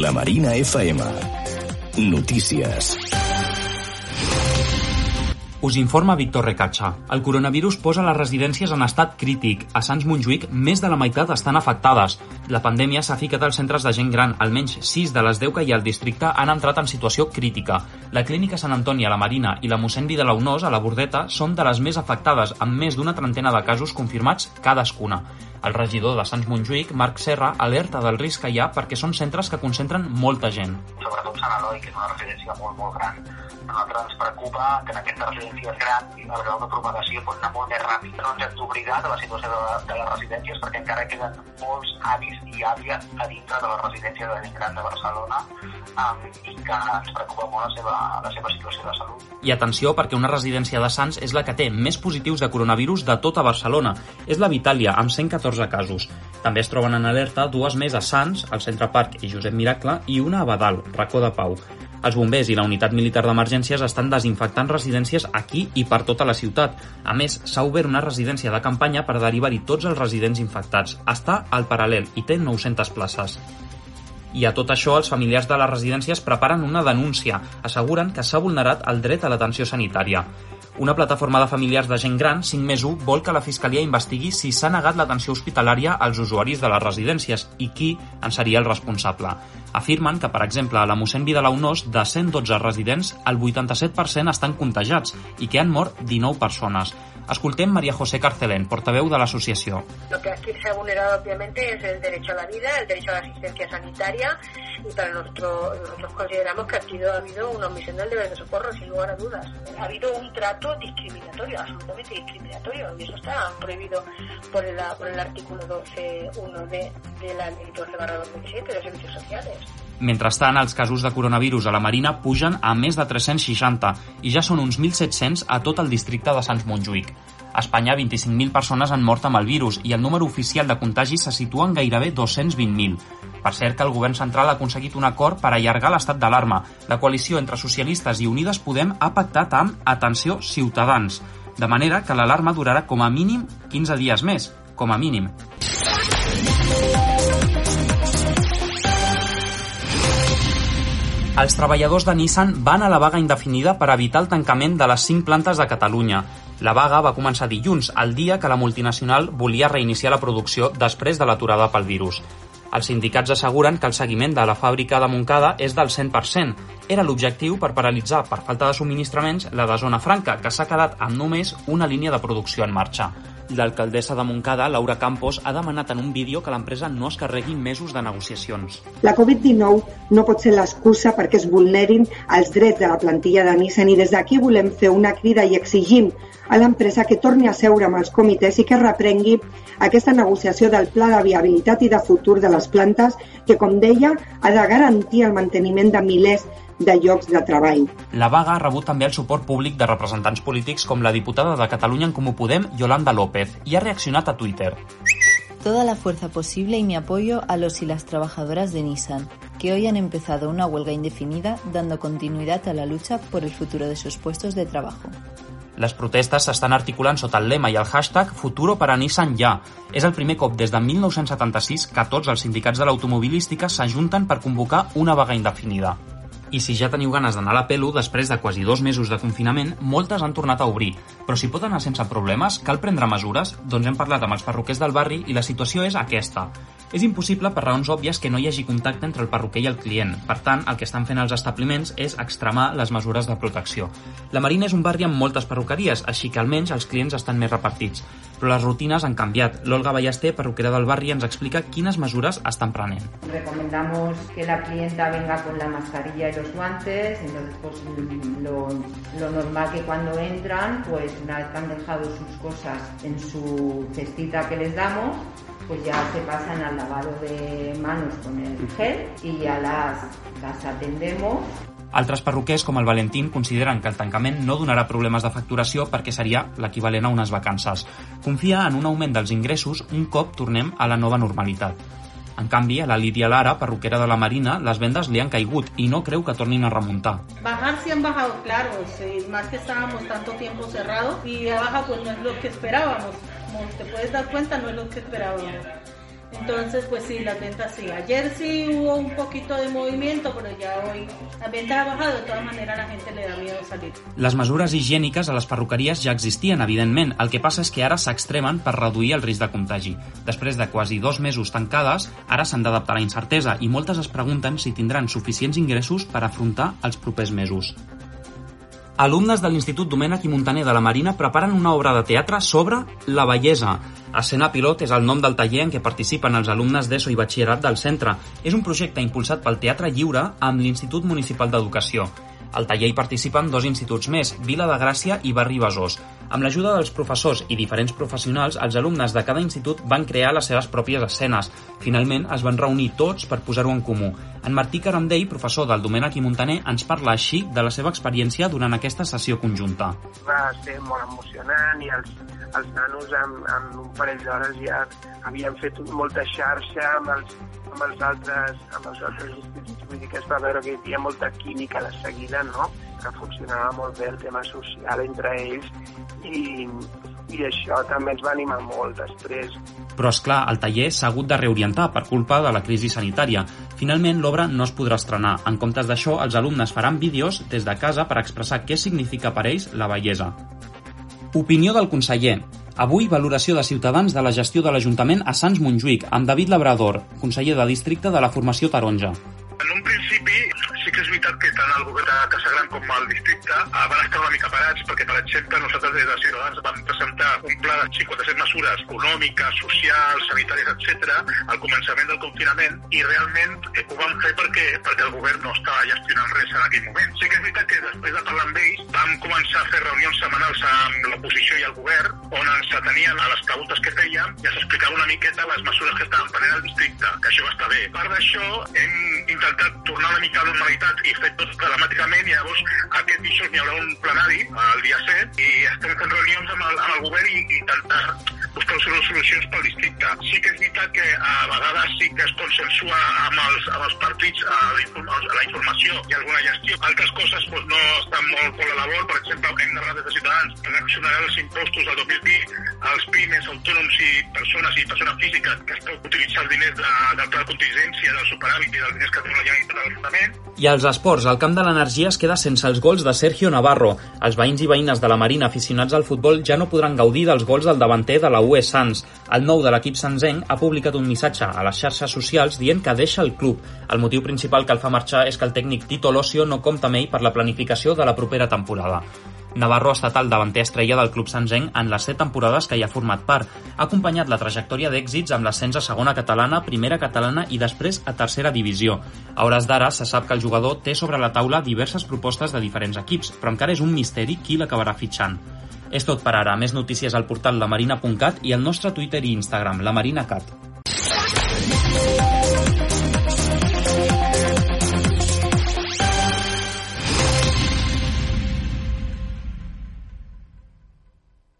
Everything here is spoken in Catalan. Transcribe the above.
La Marina FM. Notícies. Us informa Víctor Recatxa. El coronavirus posa les residències en estat crític. A Sants Montjuïc, més de la meitat estan afectades. La pandèmia s'ha ficat als centres de gent gran. Almenys 6 de les 10 que hi ha al districte han entrat en situació crítica. La Clínica Sant Antoni a la Marina i la mossèn Vidalaunós a la Bordeta són de les més afectades, amb més d'una trentena de casos confirmats cadascuna. El regidor de Sants Montjuïc, Marc Serra, alerta del risc que hi ha perquè són centres que concentren molta gent. Sobretot Sant Eloi, que és una residència molt, molt gran, a nosaltres ens preocupa que en aquestes residències grans el grau de propagació pot anar molt més ràpid. No ens hem d'oblidar de la situació de, de les residències perquè encara queden molts avis i àvies a dintre de la residència de gent gran de Barcelona um, i que ens preocupa molt la seva, la seva situació de salut. I atenció perquè una residència de Sants és la que té més positius de coronavirus de tota Barcelona. És la Vitàlia, amb 114 casos. També es troben en alerta dues més a Sants, al Centre Parc i Josep Miracle, i una a Badal, Racó de Pau. Els bombers i la unitat militar d'emergències estan desinfectant residències aquí i per tota la ciutat. A més, s'ha obert una residència de campanya per derivar-hi tots els residents infectats. Està al paral·lel i té 900 places. I a tot això, els familiars de les residències preparen una denúncia. Asseguren que s'ha vulnerat el dret a l'atenció sanitària. Una plataforma de familiars de gent gran, 5 més 1, vol que la Fiscalia investigui si s'ha negat l'atenció hospitalària als usuaris de les residències i qui en seria el responsable. Afirmen que, per exemple, a la mossèn Vidalaunós, de 112 residents, el 87% estan contagiats i que han mort 19 persones. Escoltem María José Carcelén, portaveu de l'associació. Lo que aquí se ha vulnerado obviamente es el derecho a la vida, el derecho a la asistencia sanitaria y para nosotros, nosotros consideramos que aquí ha habido una omisión del deber de socorro sin lugar a dudas. Ha habido un trato discriminatorio, absolutamente discriminatorio y eso está prohibido por el, por el artículo 12.1 de, de la ley 12 2007 de servicios sociales. Mentrestant, els casos de coronavirus a la Marina pugen a més de 360 i ja són uns 1.700 a tot el districte de Sants Montjuïc. A Espanya, 25.000 persones han mort amb el virus i el número oficial de contagis se situa en gairebé 220.000. Per cert que el govern central ha aconseguit un acord per allargar l'estat d'alarma. La coalició entre socialistes i Unides Podem ha pactat amb, atenció, Ciutadans, de manera que l'alarma durarà com a mínim 15 dies més, com a mínim. Els treballadors de Nissan van a la vaga indefinida per evitar el tancament de les 5 plantes de Catalunya. La vaga va començar dilluns, el dia que la multinacional volia reiniciar la producció després de l'aturada pel virus. Els sindicats asseguren que el seguiment de la fàbrica de Montcada és del 100%. Era l'objectiu per paralitzar, per falta de subministraments, la de Zona Franca, que s'ha quedat amb només una línia de producció en marxa. L'alcaldessa de Montcada, Laura Campos, ha demanat en un vídeo que l'empresa no es carregui mesos de negociacions. La Covid-19 no pot ser l'excusa perquè es vulnerin els drets de la plantilla de Nissan i des d'aquí volem fer una crida i exigim a l'empresa que torni a seure amb els comitès i que reprengui aquesta negociació del pla de viabilitat i de futur de les plantes que, com deia, ha de garantir el manteniment de milers de llocs de treball. La vaga ha rebut també el suport públic de representants polítics com la diputada de Catalunya en Comú Podem, Yolanda López, i ha reaccionat a Twitter. Toda la fuerza posible y mi apoyo a los y las trabajadoras de Nissan, que hoy han empezado una huelga indefinida dando continuidad a la lucha por el futuro de sus puestos de trabajo. Les protestes s'estan articulant sota el lema i el hashtag Futuro para Nissan ja. És el primer cop des de 1976 que tots els sindicats de l'automobilística s'ajunten per convocar una vaga indefinida. I si ja teniu ganes d'anar a la pelo, després de quasi dos mesos de confinament, moltes han tornat a obrir. Però si pot anar sense problemes, cal prendre mesures? Doncs hem parlat amb els perruquers del barri i la situació és aquesta. És impossible per raons òbvies que no hi hagi contacte entre el perruquer i el client. Per tant, el que estan fent els establiments és extremar les mesures de protecció. La Marina és un barri amb moltes perruqueries, així que almenys els clients estan més repartits. Però les rutines han canviat. L'Olga Ballester, perruquera del barri, ens explica quines mesures estan prenent. Recomendamos que la clienta venga con la mascarilla y los guantes, entonces pues lo, lo normal que cuando entran, pues una vez que han dejado sus cosas en su cestita que les damos, pues ya se pasan al lavado de manos con el gel y ya las, las atendemos altres perruquers, com el Valentín, consideren que el tancament no donarà problemes de facturació perquè seria l'equivalent a unes vacances. Confia en un augment dels ingressos un cop tornem a la nova normalitat. En canvi, a la Lídia Lara, perruquera de la Marina, les vendes li han caigut i no creu que tornin a remuntar. Bajar sí han bajado, claro, sí, más que estábamos tanto tiempo cerrados y la baja pues no es lo que esperábamos. Como te puedes dar cuenta, no es lo que esperábamos. Entonces, pues sí, las ventas sí. Ayer sí hubo un poquito de movimiento, pero ya hoy las ventas han bajado. De todas maneras, la gente le da miedo salir. Les mesures higièniques a les perruqueries ja existien, evidentment. El que passa és que ara s'extremen per reduir el risc de contagi. Després de quasi dos mesos tancades, ara s'han d'adaptar a la incertesa i moltes es pregunten si tindran suficients ingressos per afrontar els propers mesos. Alumnes de l'Institut Domènec i Montaner de la Marina preparen una obra de teatre sobre la bellesa. Escena Pilot és el nom del taller en què participen els alumnes d'ESO i batxillerat del centre. És un projecte impulsat pel Teatre Lliure amb l'Institut Municipal d'Educació. Al taller hi participen dos instituts més, Vila de Gràcia i Barri Besòs. Amb l'ajuda dels professors i diferents professionals, els alumnes de cada institut van crear les seves pròpies escenes. Finalment, es van reunir tots per posar-ho en comú. En Martí Caramdell, professor del Domènec i Montaner, ens parla així de la seva experiència durant aquesta sessió conjunta. Va ser molt emocionant i els, els nanos en, en un parell d'hores ja havien fet molta xarxa amb els, amb els altres, amb els altres instituts. Vull dir que es va veure que hi havia molta química de seguida, no? que funcionava molt bé el tema social entre ells i, i això també ens va animar molt després. Però, és clar, el taller s'ha hagut de reorientar per culpa de la crisi sanitària. Finalment, l'obra no es podrà estrenar. En comptes d'això, els alumnes faran vídeos des de casa per expressar què significa per ells la bellesa. Opinió del conseller. Avui, valoració de Ciutadans de la gestió de l'Ajuntament a Sants Montjuïc, amb David Labrador, conseller de districte de la Formació Taronja. En un principi sí que és veritat que tant el govern de Casa Gran com el districte eh, van estar una mica parats perquè, per exemple, nosaltres des de Ciutadans vam presentar un pla de 57 mesures econòmiques, socials, sanitàries, etc. al començament del confinament i realment eh, ho vam fer perquè, perquè el govern no estava gestionant res en aquell moment. Sí que és veritat que després de parlar amb ells començar a fer reunions setmanals amb l'oposició i el govern on ens atenien a les preguntes que fèiem i ens explicava una miqueta les mesures que estaven prenent al districte, que això va estar bé. A part d'això, hem intentat tornar una mica a la normalitat i fer tot telemàticament i llavors aquest dijous n'hi haurà un plenari el dia 7 i estem fent reunions amb el, amb el govern i, i intentar buscar solucions pel districte. Sí que és veritat que a vegades sí que es consensua amb els, amb els partits a la, informa, a la informació i alguna gestió. Altres coses doncs, no estan molt des de Ciutadans reaccionarà els impostos del 2020 als pimes, autònoms i persones i persones físiques que es pot utilitzar els diners de, del pla de contingència, del superàvit i dels diners que té la Generalitat de l'Ajuntament. I als esports, el camp de l'energia es queda sense els gols de Sergio Navarro. Els veïns i veïnes de la Marina aficionats al futbol ja no podran gaudir dels gols del davanter de la UE Sants. El nou de l'equip sanzenc ha publicat un missatge a les xarxes socials dient que deixa el club. El motiu principal que el fa marxar és que el tècnic Tito Locio no compta amb ell per la planificació de la propera temporada. Navarro ha estat el davanter estrella del club sanzenc en les set temporades que hi ha format part. Ha acompanyat la trajectòria d'èxits amb l'ascens a segona catalana, primera catalana i després a tercera divisió. A hores d'ara se sap que el jugador té sobre la taula diverses propostes de diferents equips, però encara és un misteri qui l'acabarà fitxant. És tot per ara. Més notícies al portal lamarina.cat i al nostre Twitter i Instagram, lamarinacat.